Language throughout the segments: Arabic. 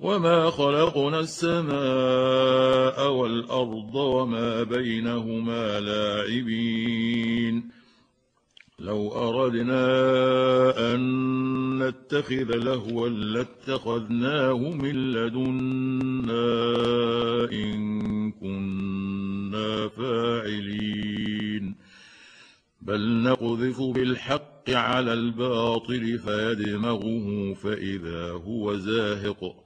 وما خلقنا السماء والارض وما بينهما لاعبين لو اردنا ان نتخذ لهوا لاتخذناه من لدنا ان كنا فاعلين بل نقذف بالحق على الباطل فيدمغه فاذا هو زاهق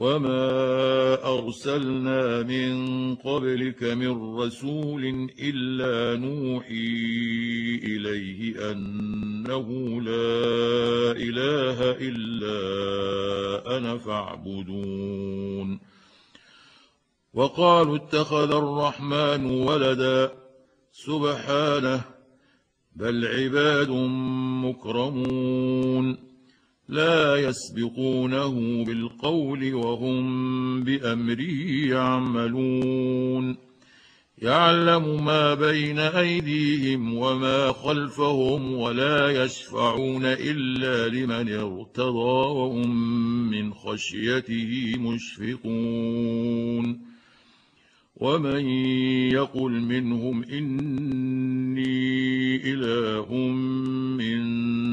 وما ارسلنا من قبلك من رسول الا نوحي اليه انه لا اله الا أنا فاعبدون وقالوا اتخذ الرحمن ولدا سبحانه بل عباد مكرمون لا يسبقونه بالقول وهم بأمره يعملون. يعلم ما بين أيديهم وما خلفهم ولا يشفعون إلا لمن ارتضى وهم من خشيته مشفقون. ومن يقل منهم إني إله من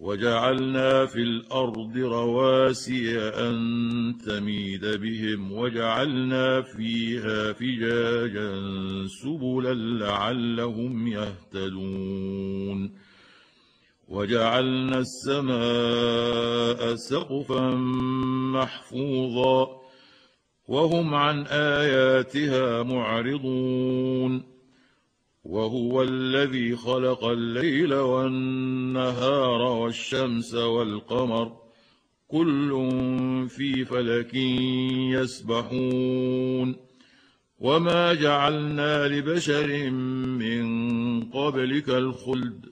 وجعلنا في الأرض رواسي أن تميد بهم وجعلنا فيها فجاجا سبلا لعلهم يهتدون وجعلنا السماء سقفا محفوظا وهم عن آياتها معرضون وهو الذي خلق الليل والنهار والشمس والقمر. كل في فلك يسبحون. وما جعلنا لبشر من قبلك الخلد.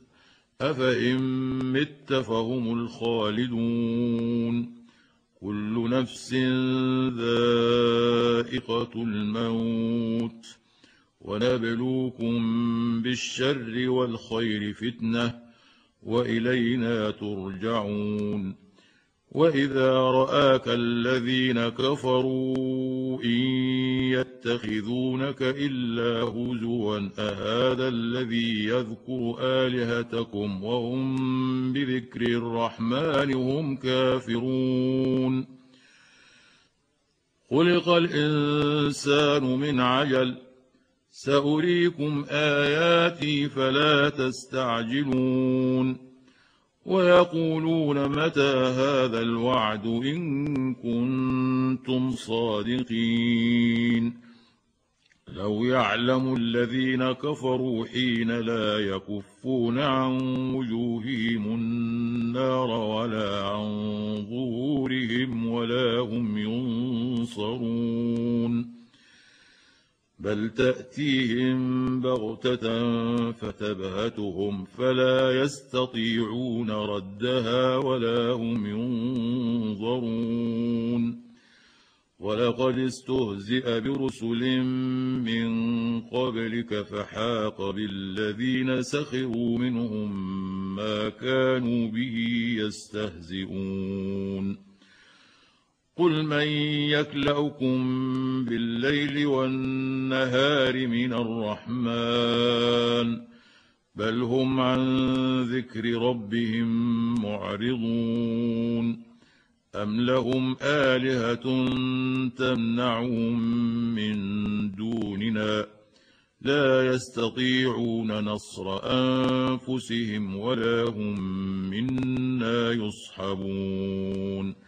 أفإن مت فهم الخالدون. كل نفس ذائقة الموت. ونبلوكم بالشر والخير فتنة وإلينا ترجعون وإذا رآك الذين كفروا إن يتخذونك إلا هزوا أهذا الذي يذكر آلهتكم وهم بذكر الرحمن هم كافرون خلق الإنسان من عجل سأريكم آياتي فلا تستعجلون ويقولون متى هذا الوعد إن كنتم صادقين لو يعلم الذين كفروا حين لا يكفون عن وجوههم النار ولا عن ظهورهم ولا هم ينصرون بل تاتيهم بغته فتبهتهم فلا يستطيعون ردها ولا هم ينظرون ولقد استهزئ برسل من قبلك فحاق بالذين سخروا منهم ما كانوا به يستهزئون قل من يكلاكم بالليل والنهار من الرحمن بل هم عن ذكر ربهم معرضون ام لهم الهه تمنعهم من دوننا لا يستطيعون نصر انفسهم ولا هم منا يصحبون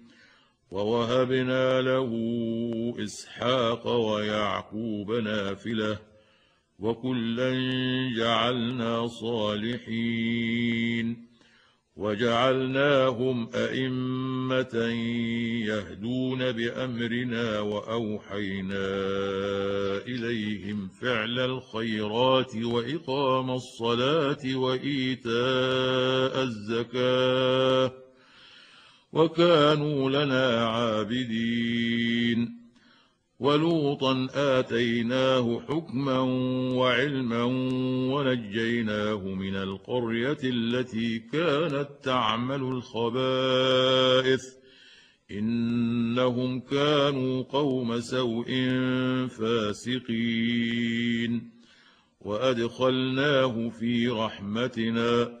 ووهبنا له إسحاق ويعقوب نافلة وكلا جعلنا صالحين وجعلناهم أئمة يهدون بأمرنا وأوحينا إليهم فعل الخيرات وإقام الصلاة وإيتاء الزكاة وكانوا لنا عابدين. ولوطا آتيناه حكما وعلما ونجيناه من القرية التي كانت تعمل الخبائث. إنهم كانوا قوم سوء فاسقين. وأدخلناه في رحمتنا.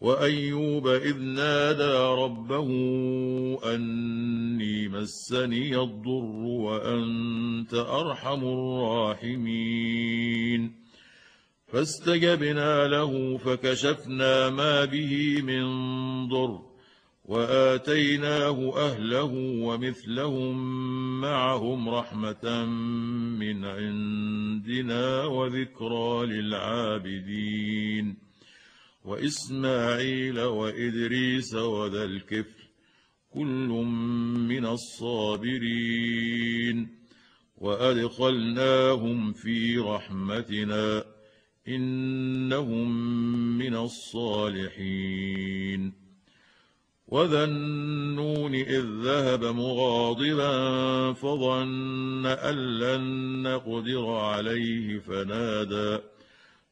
وأيوب إذ نادى ربه أني مسني الضر وأنت أرحم الراحمين. فاستجبنا له فكشفنا ما به من ضر وآتيناه أهله ومثلهم معهم رحمة من عندنا وذكرى للعابدين. وإسماعيل وإدريس وذا الكفل كل من الصابرين. وأدخلناهم في رحمتنا إنهم من الصالحين. وذا النون إذ ذهب مغاضبا فظن أن لن نقدر عليه فنادى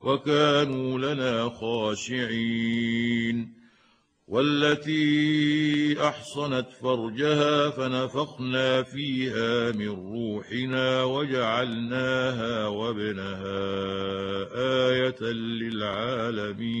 وكانوا لنا خاشعين. والتي أحصنت فرجها فنفخنا فيها من روحنا وجعلناها وابنها آية للعالمين.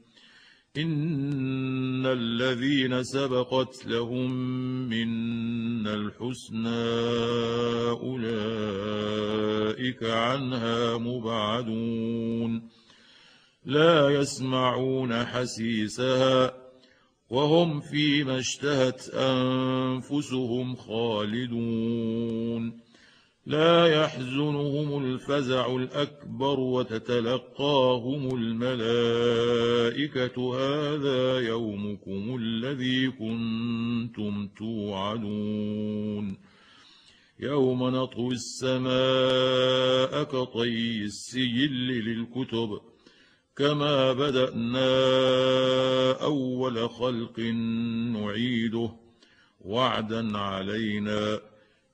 إن الذين سبقت لهم منا الحسنى أولئك عنها مبعدون. لا يسمعون حسيسها وهم فيما اشتهت أنفسهم خالدون. لا يحزنهم الفزع الأكبر وتتلقاهم الملائكة. هذا يومكم الذي كنتم توعدون. يوم نطوي السماء كطي السجل للكتب كما بدأنا أول خلق نعيده. وعدا علينا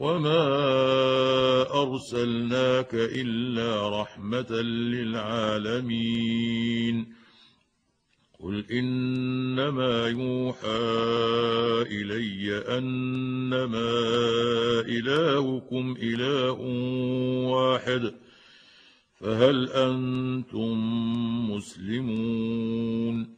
وما ارسلناك الا رحمه للعالمين قل انما يوحى الي انما الهكم اله واحد فهل أنتم مسلمون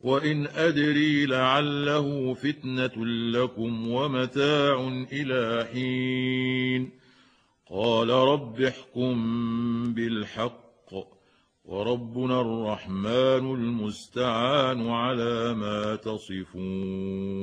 وان ادري لعله فتنه لكم ومتاع إلى حين قال رب احكم بالحق وربنا الرحمن المستعان على ما تصفون